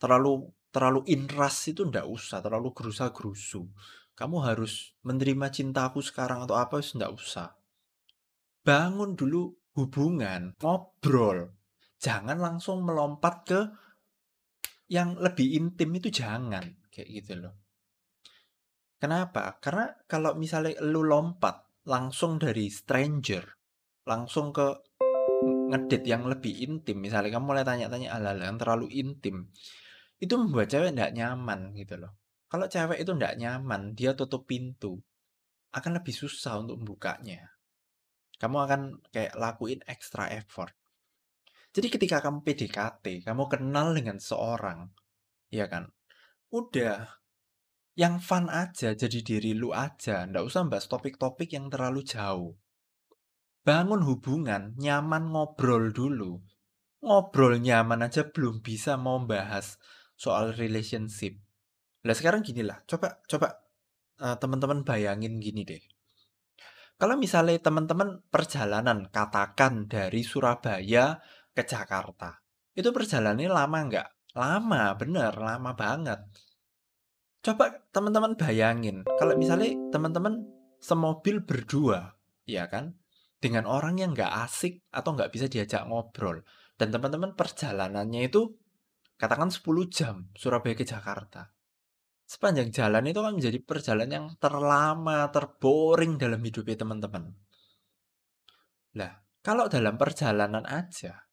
Terlalu terlalu inras itu ndak usah, terlalu gerusa-gerusu. Kamu harus menerima cintaku sekarang atau apa itu ndak usah. Bangun dulu hubungan, ngobrol. Jangan langsung melompat ke yang lebih intim itu jangan kayak gitu loh. Kenapa? Karena kalau misalnya lu lompat langsung dari stranger langsung ke ngedit yang lebih intim, misalnya kamu mulai tanya-tanya hal-hal yang terlalu intim, itu membuat cewek nggak nyaman gitu loh. Kalau cewek itu nggak nyaman, dia tutup pintu, akan lebih susah untuk membukanya. Kamu akan kayak lakuin extra effort. Jadi ketika kamu PDKT, kamu kenal dengan seorang, ya kan? Udah, yang fun aja, jadi diri lu aja. Nggak usah bahas topik-topik yang terlalu jauh. Bangun hubungan, nyaman ngobrol dulu. Ngobrol nyaman aja belum bisa mau bahas soal relationship. Lah sekarang gini lah, coba coba uh, teman-teman bayangin gini deh. Kalau misalnya teman-teman perjalanan katakan dari Surabaya ke Jakarta, itu perjalanannya lama nggak? Lama, bener, lama banget. Coba teman-teman bayangin, kalau misalnya teman-teman semobil berdua, ya kan? dengan orang yang nggak asik atau nggak bisa diajak ngobrol. Dan teman-teman perjalanannya itu katakan 10 jam Surabaya ke Jakarta. Sepanjang jalan itu kan menjadi perjalanan yang terlama, terboring dalam hidupnya teman-teman. Lah, kalau dalam perjalanan aja,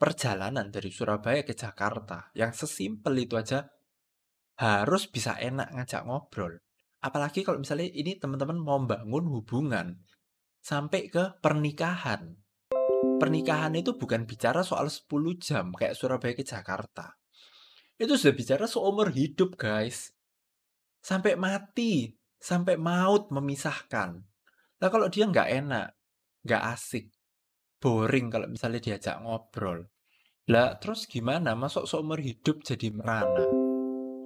perjalanan dari Surabaya ke Jakarta yang sesimpel itu aja harus bisa enak ngajak ngobrol. Apalagi kalau misalnya ini teman-teman mau bangun hubungan sampai ke pernikahan. Pernikahan itu bukan bicara soal 10 jam kayak Surabaya ke Jakarta. Itu sudah bicara seumur hidup, guys. Sampai mati, sampai maut memisahkan. Nah kalau dia nggak enak, nggak asik, boring kalau misalnya diajak ngobrol. Lah terus gimana? Masuk seumur hidup jadi merana.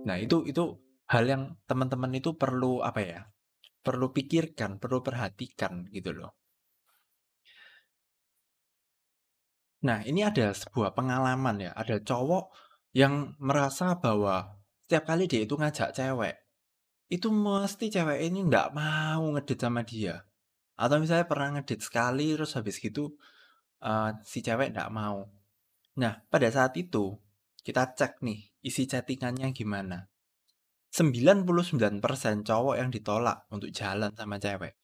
Nah itu itu hal yang teman-teman itu perlu apa ya? perlu pikirkan, perlu perhatikan gitu loh. Nah, ini ada sebuah pengalaman ya, ada cowok yang merasa bahwa setiap kali dia itu ngajak cewek, itu mesti cewek ini nggak mau ngedit sama dia. Atau misalnya pernah ngedit sekali, terus habis gitu uh, si cewek nggak mau. Nah, pada saat itu kita cek nih isi chattingannya gimana. 99% cowok yang ditolak untuk jalan sama cewek.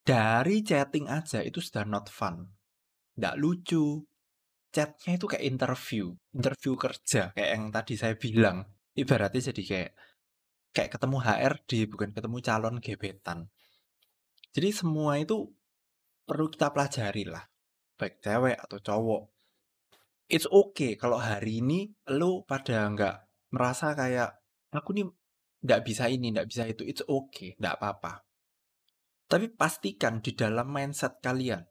Dari chatting aja itu sudah not fun. Nggak lucu. Chatnya itu kayak interview. Interview kerja. Kayak yang tadi saya bilang. Ibaratnya jadi kayak kayak ketemu HRD bukan ketemu calon gebetan. Jadi semua itu perlu kita pelajari lah. Baik cewek atau cowok. It's okay kalau hari ini lu pada nggak merasa kayak aku nih nggak bisa ini, nggak bisa itu, it's okay, nggak apa-apa. Tapi pastikan di dalam mindset kalian,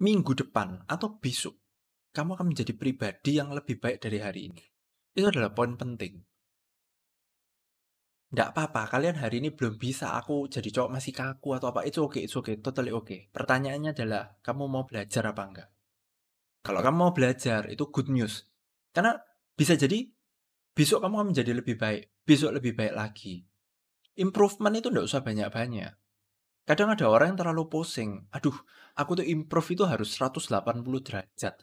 minggu depan atau besok, kamu akan menjadi pribadi yang lebih baik dari hari ini. Itu adalah poin penting. Nggak apa-apa, kalian hari ini belum bisa, aku jadi cowok masih kaku atau apa, itu oke, okay, it's okay, totally oke. Okay. Pertanyaannya adalah, kamu mau belajar apa enggak? Kalau kamu mau belajar, itu good news. Karena bisa jadi, besok kamu akan menjadi lebih baik, besok lebih baik lagi. Improvement itu nggak usah banyak-banyak. Kadang ada orang yang terlalu pusing. Aduh, aku tuh improve itu harus 180 derajat.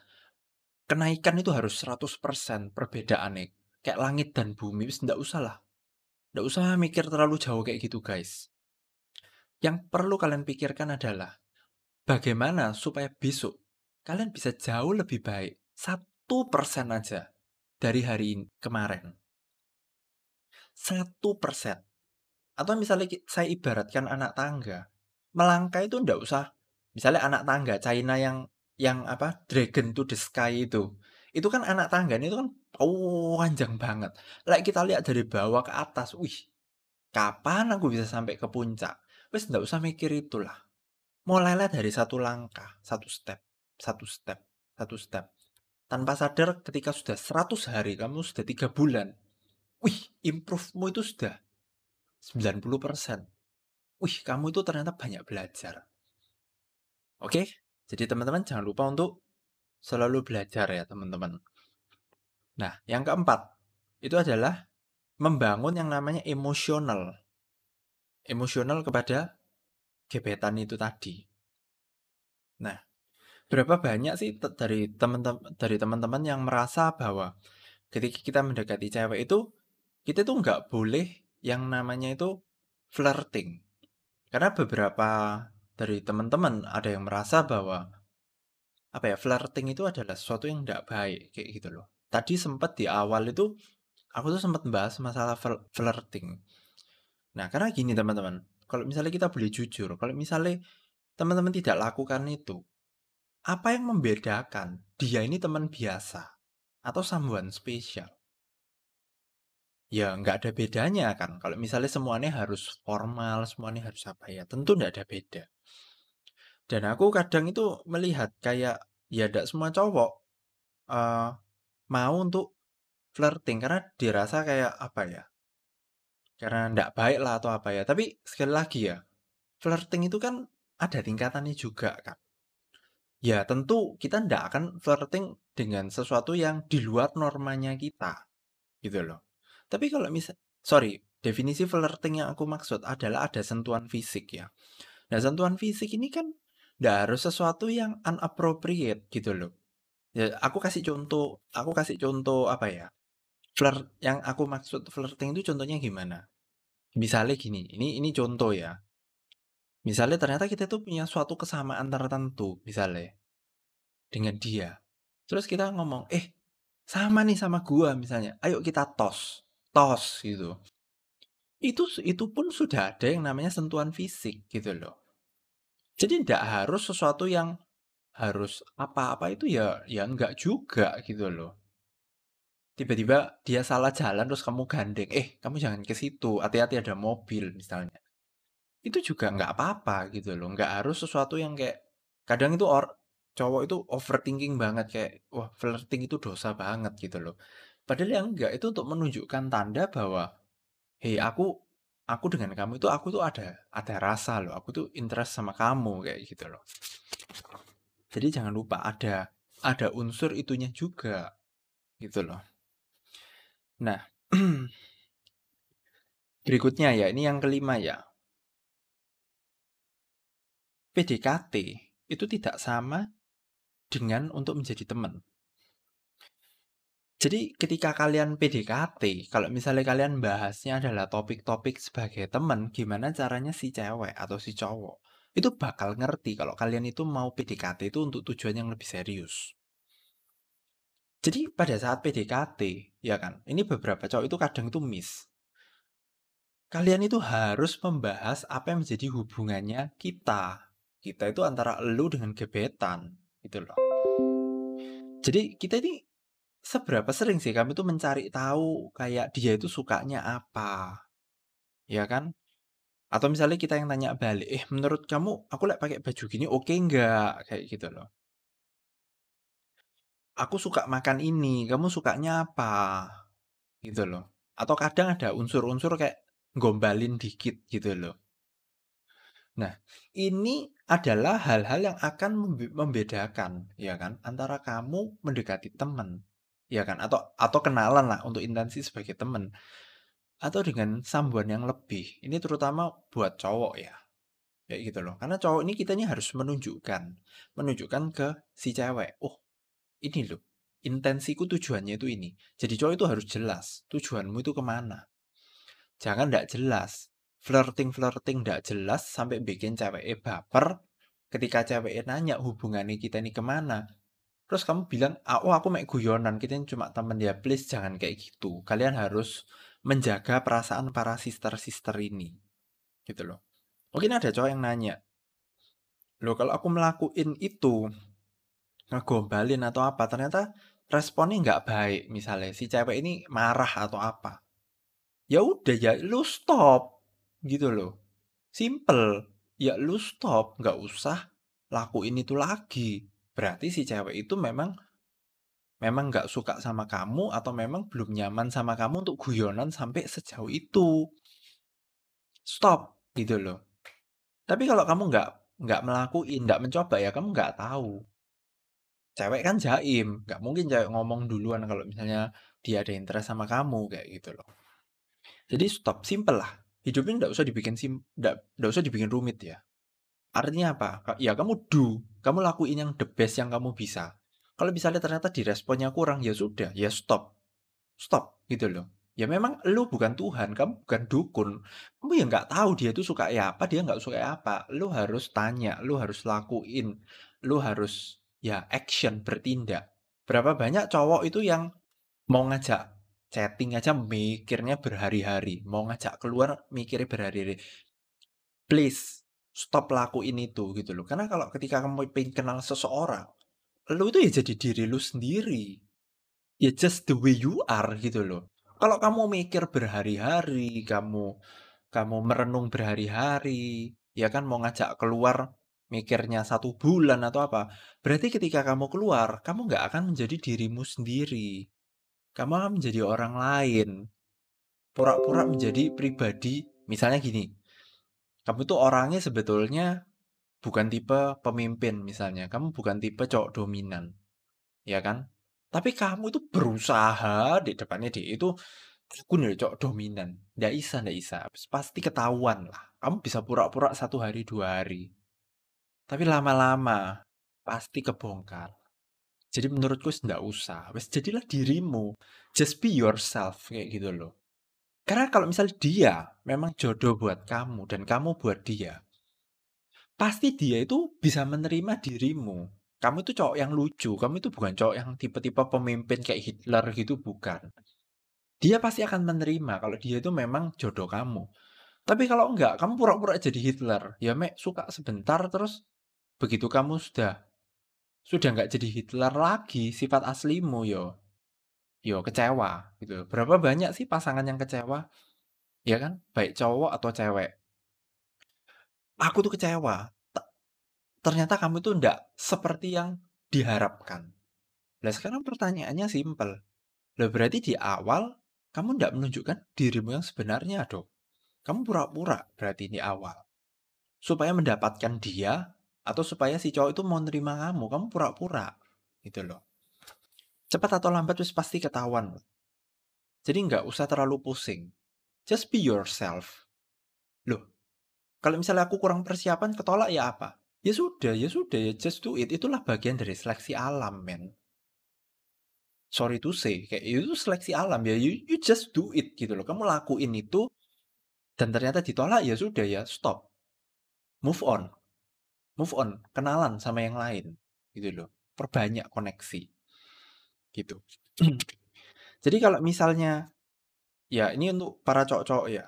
Kenaikan itu harus 100% perbedaannya. Kayak langit dan bumi, wis nggak usah lah. Nggak usah mikir terlalu jauh kayak gitu guys. Yang perlu kalian pikirkan adalah bagaimana supaya besok kalian bisa jauh lebih baik satu persen aja dari hari kemarin. Satu persen. Atau misalnya saya ibaratkan anak tangga. Melangkah itu ndak usah. Misalnya anak tangga China yang yang apa Dragon to the Sky itu. Itu kan anak tangga itu kan oh, panjang banget. Like kita lihat dari bawah ke atas, wih, kapan aku bisa sampai ke puncak? Wes nggak usah mikir itulah. Mulailah dari satu langkah, satu step, satu step, satu step. Tanpa sadar ketika sudah 100 hari, kamu sudah tiga bulan. Wih, improve-mu itu sudah 90%. Wih, kamu itu ternyata banyak belajar. Oke, jadi teman-teman jangan lupa untuk selalu belajar ya teman-teman. Nah, yang keempat itu adalah membangun yang namanya emosional. Emosional kepada gebetan itu tadi. Nah, berapa banyak sih dari teman-teman dari teman-teman yang merasa bahwa ketika kita mendekati cewek itu kita tuh nggak boleh yang namanya itu flirting. Karena beberapa dari teman-teman ada yang merasa bahwa apa ya, flirting itu adalah sesuatu yang tidak baik, kayak gitu loh. Tadi sempat di awal itu, aku tuh sempat bahas masalah flirting. Nah, karena gini teman-teman, kalau misalnya kita boleh jujur, kalau misalnya teman-teman tidak lakukan itu, apa yang membedakan dia ini teman biasa atau someone spesial? Ya, nggak ada bedanya kan. Kalau misalnya semuanya harus formal, semuanya harus apa ya, tentu nggak ada beda. Dan aku kadang itu melihat kayak, ya tidak semua cowok, uh, mau untuk flirting karena dirasa kayak apa ya, karena tidak baik lah atau apa ya. Tapi sekali lagi ya, flirting itu kan ada tingkatannya juga kan. Ya tentu kita tidak akan flirting dengan sesuatu yang di luar normanya kita, gitu loh. Tapi kalau misal sorry, definisi flirting yang aku maksud adalah ada sentuhan fisik ya. Nah sentuhan fisik ini kan nggak harus sesuatu yang unappropriate gitu loh. Ya, aku kasih contoh, aku kasih contoh apa ya? Flirt yang aku maksud flirting itu contohnya gimana? Misalnya gini, ini ini contoh ya. Misalnya ternyata kita tuh punya suatu kesamaan tertentu, misalnya dengan dia. Terus kita ngomong, eh sama nih sama gua misalnya, ayo kita tos, tos gitu. Itu itu pun sudah ada yang namanya sentuhan fisik gitu loh. Jadi tidak harus sesuatu yang harus apa-apa itu ya ya enggak juga gitu loh. Tiba-tiba dia salah jalan terus kamu gandeng, "Eh, kamu jangan ke situ, hati-hati ada mobil," misalnya. Itu juga nggak apa-apa gitu loh, nggak harus sesuatu yang kayak kadang itu or cowok itu overthinking banget kayak, wah flirting itu dosa banget gitu loh. Padahal yang enggak, itu untuk menunjukkan tanda bahwa, "Hei aku aku dengan kamu itu aku tuh ada ada rasa loh, aku tuh interest sama kamu kayak gitu loh. Jadi jangan lupa ada ada unsur itunya juga gitu loh. Nah, *clears throat* berikutnya ya, ini yang kelima ya. PDKT itu tidak sama dengan untuk menjadi teman. Jadi ketika kalian PDKT, kalau misalnya kalian bahasnya adalah topik-topik sebagai teman, gimana caranya si cewek atau si cowok itu bakal ngerti kalau kalian itu mau PDKT itu untuk tujuan yang lebih serius. Jadi pada saat PDKT, ya kan, ini beberapa cowok itu kadang itu miss. Kalian itu harus membahas apa yang menjadi hubungannya kita. Kita itu antara lu dengan gebetan, gitu loh. Jadi kita ini Seberapa sering sih kami tuh mencari tahu kayak dia itu sukanya apa? ya kan? Atau misalnya kita yang tanya balik, "Eh, menurut kamu aku lek pakai baju gini oke nggak?" Kayak gitu loh. "Aku suka makan ini, kamu sukanya apa?" Gitu loh. Atau kadang ada unsur-unsur kayak gombalin dikit gitu loh. Nah, ini adalah hal-hal yang akan membe membedakan, ya kan, antara kamu mendekati teman, ya kan, atau atau kenalan lah untuk intensi sebagai teman, atau dengan sambuan yang lebih. Ini terutama buat cowok ya, kayak gitu loh. Karena cowok ini kita ini harus menunjukkan, menunjukkan ke si cewek, "Oh, ini loh, intensiku tujuannya itu ini." Jadi cowok itu harus jelas, tujuanmu itu ke mana. Jangan ndak jelas, flirting-flirting ndak jelas sampai bikin ceweknya baper. Ketika ceweknya nanya hubungannya kita ini ke mana, terus kamu bilang, "Ah, oh aku mek guyonan, kita cuma temen." Ya please jangan kayak gitu. Kalian harus menjaga perasaan para sister-sister ini. Gitu loh. Mungkin ada cowok yang nanya, "Loh kalau aku melakuin itu, ngegombalin atau apa, ternyata responnya nggak baik." Misalnya si cewek ini marah atau apa. Ya udah ya lu stop gitu loh. Simple. Ya lu stop, nggak usah lakuin itu lagi. Berarti si cewek itu memang memang nggak suka sama kamu atau memang belum nyaman sama kamu untuk guyonan sampai sejauh itu. Stop gitu loh. Tapi kalau kamu nggak nggak melakuin, nggak mencoba ya kamu nggak tahu. Cewek kan jaim, nggak mungkin cewek ngomong duluan kalau misalnya dia ada interest sama kamu kayak gitu loh. Jadi stop, simple lah. Hidup ini nggak usah dibikin sim, nggak usah dibikin rumit ya. Artinya apa? Ya kamu do, kamu lakuin yang the best yang kamu bisa. Kalau misalnya ternyata diresponnya kurang, ya sudah, ya stop, stop gitu loh. Ya memang lu bukan Tuhan, kamu bukan dukun. Kamu ya nggak tahu dia itu suka ya apa, dia nggak suka apa. Lu harus tanya, lu harus lakuin, lu harus ya action, bertindak. Berapa banyak cowok itu yang mau ngajak chatting aja mikirnya berhari-hari, mau ngajak keluar mikirnya berhari-hari. Please stop lakuin itu gitu loh. Karena kalau ketika kamu pengen kenal seseorang, lu itu ya jadi diri lu sendiri. Ya just the way you are gitu loh. Kalau kamu mikir berhari-hari, kamu kamu merenung berhari-hari, ya kan mau ngajak keluar mikirnya satu bulan atau apa. Berarti ketika kamu keluar, kamu nggak akan menjadi dirimu sendiri. Kamu akan menjadi orang lain. Pura-pura menjadi pribadi. Misalnya gini, kamu tuh orangnya sebetulnya bukan tipe pemimpin misalnya. Kamu bukan tipe cowok dominan. Ya kan? Tapi kamu itu berusaha di depannya dia itu aku nih cowok dominan. Nggak bisa, nggak bisa. Pasti ketahuan lah. Kamu bisa pura-pura satu hari, dua hari. Tapi lama-lama pasti kebongkar. Jadi menurutku nggak usah. Wes jadilah dirimu. Just be yourself kayak gitu loh. Karena kalau misalnya dia memang jodoh buat kamu dan kamu buat dia, pasti dia itu bisa menerima dirimu. Kamu itu cowok yang lucu, kamu itu bukan cowok yang tipe-tipe pemimpin kayak Hitler gitu, bukan. Dia pasti akan menerima kalau dia itu memang jodoh kamu. Tapi kalau enggak, kamu pura-pura jadi Hitler. Ya mek suka sebentar terus begitu kamu sudah sudah nggak jadi Hitler lagi, sifat aslimu yo yo kecewa gitu. Berapa banyak sih pasangan yang kecewa? Ya kan? Baik cowok atau cewek. Aku tuh kecewa. Te- Ternyata kamu tuh ndak seperti yang diharapkan. Nah sekarang pertanyaannya simpel. Lah berarti di awal kamu ndak menunjukkan dirimu yang sebenarnya dong. Kamu pura-pura berarti di awal. Supaya mendapatkan dia atau supaya si cowok itu mau nerima kamu, kamu pura-pura gitu loh. Cepat atau lambat wis pasti ketahuan. Jadi nggak usah terlalu pusing. Just be yourself. Loh, kalau misalnya aku kurang persiapan ketolak ya apa? Ya sudah, ya sudah ya just do it. Itulah bagian dari seleksi alam, men. Sorry to say, kayak itu seleksi alam ya. You, you just do it gitu loh. Kamu lakuin itu dan ternyata ditolak ya sudah ya stop. Move on. Move on, kenalan sama yang lain gitu loh. Perbanyak koneksi. Gitu. Jadi kalau misalnya ya ini untuk para cowok-cowok ya.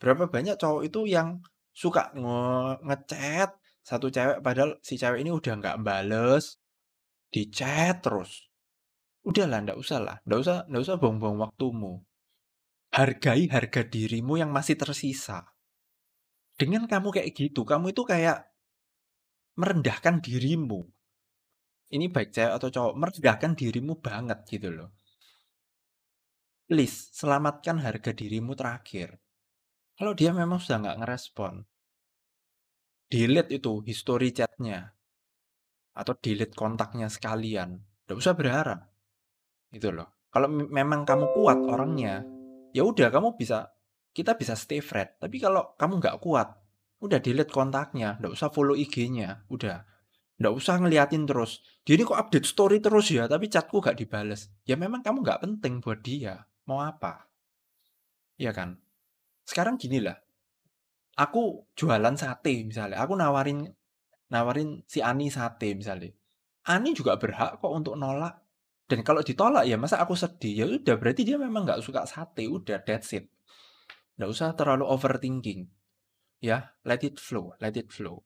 Berapa banyak cowok itu yang suka nge ngechat satu cewek padahal si cewek ini udah nggak bales di chat terus. Udahlah, ndak usah lah, ndak usah ndak usah buang-buang waktumu. Hargai harga dirimu yang masih tersisa. Dengan kamu kayak gitu, kamu itu kayak merendahkan dirimu. Ini baik cewek atau cowok, merendahkan dirimu banget gitu loh. Please, selamatkan harga dirimu terakhir. Kalau dia memang sudah nggak ngerespon, delete itu history chatnya atau delete kontaknya sekalian. Tidak usah berharap, gitu loh. Kalau memang kamu kuat orangnya, ya udah kamu bisa, kita bisa stay friend. Tapi kalau kamu nggak kuat, udah delete kontaknya, nggak usah follow IG-nya, udah. Nggak usah ngeliatin terus. Dia ini kok update story terus ya, tapi chatku gak dibales. Ya memang kamu nggak penting buat dia. Mau apa? Iya kan? Sekarang gini lah. Aku jualan sate misalnya. Aku nawarin nawarin si Ani sate misalnya. Ani juga berhak kok untuk nolak. Dan kalau ditolak ya masa aku sedih? Ya udah berarti dia memang nggak suka sate. Udah that's it. Nggak usah terlalu overthinking. Ya, let it flow, let it flow.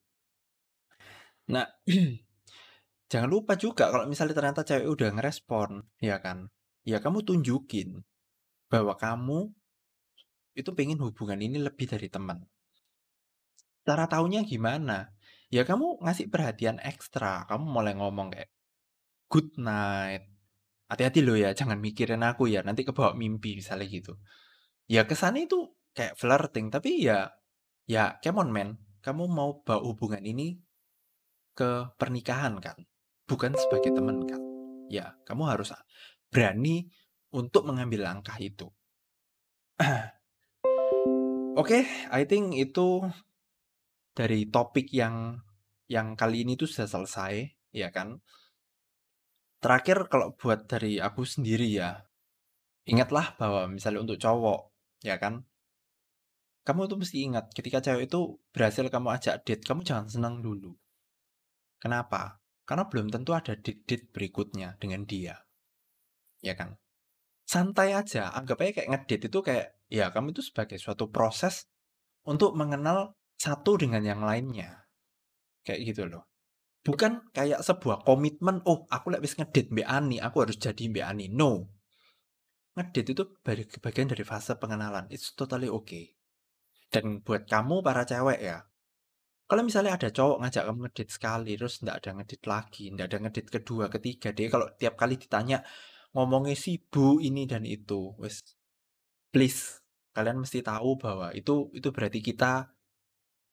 Nah, *clears throat* jangan lupa juga kalau misalnya ternyata cewek udah ngerespon, ya kan? Ya kamu tunjukin bahwa kamu itu pengen hubungan ini lebih dari teman. Cara taunya gimana? Ya kamu ngasih perhatian ekstra. Kamu mulai ngomong kayak good night. Hati-hati loh ya, jangan mikirin aku ya. Nanti kebawa mimpi misalnya gitu. Ya kesannya itu kayak flirting, tapi ya ya come on man. Kamu mau bawa hubungan ini ke pernikahan kan? Bukan sebagai teman kan? Ya, kamu harus berani untuk mengambil langkah itu. *clears throat* Oke, okay, I think itu dari topik yang yang kali ini tuh sudah selesai, ya kan? Terakhir kalau buat dari aku sendiri ya, ingatlah bahwa misalnya untuk cowok, ya kan? Kamu tuh mesti ingat ketika cewek itu berhasil kamu ajak date, kamu jangan senang dulu. Kenapa? Karena belum tentu ada date-date berikutnya dengan dia. Ya kan? santai aja anggap aja kayak ngedit itu kayak ya kamu itu sebagai suatu proses untuk mengenal satu dengan yang lainnya kayak gitu loh bukan kayak sebuah komitmen oh aku lagi ngedit Mbak Ani aku harus jadi Mbak Ani no ngedit itu bagian dari fase pengenalan it's totally okay dan buat kamu para cewek ya kalau misalnya ada cowok ngajak kamu ngedit sekali terus nggak ada ngedit lagi nggak ada ngedit kedua ketiga dia kalau tiap kali ditanya ngomongnya sibuk ini dan itu wes please kalian mesti tahu bahwa itu itu berarti kita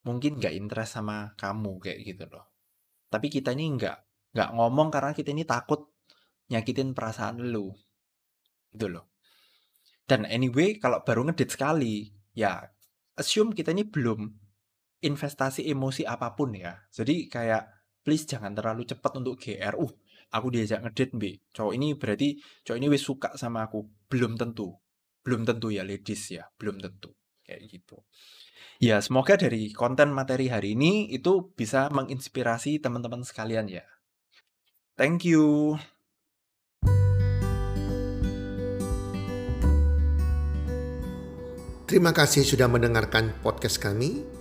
mungkin nggak interest sama kamu kayak gitu loh. Tapi kita ini nggak nggak ngomong karena kita ini takut nyakitin perasaan lu gitu loh. Dan anyway kalau baru ngedit sekali ya assume kita ini belum investasi emosi apa pun ya. Jadi kayak please jangan terlalu cepat untuk GR uh aku diajak ngedate B cowok ini berarti cowok ini wis suka sama aku. Belum tentu. Belum tentu ya ladies ya. Belum tentu. Kayak gitu. Ya semoga dari konten materi hari ini itu bisa menginspirasi teman-teman sekalian ya. Thank you. Terima kasih sudah mendengarkan podcast kami.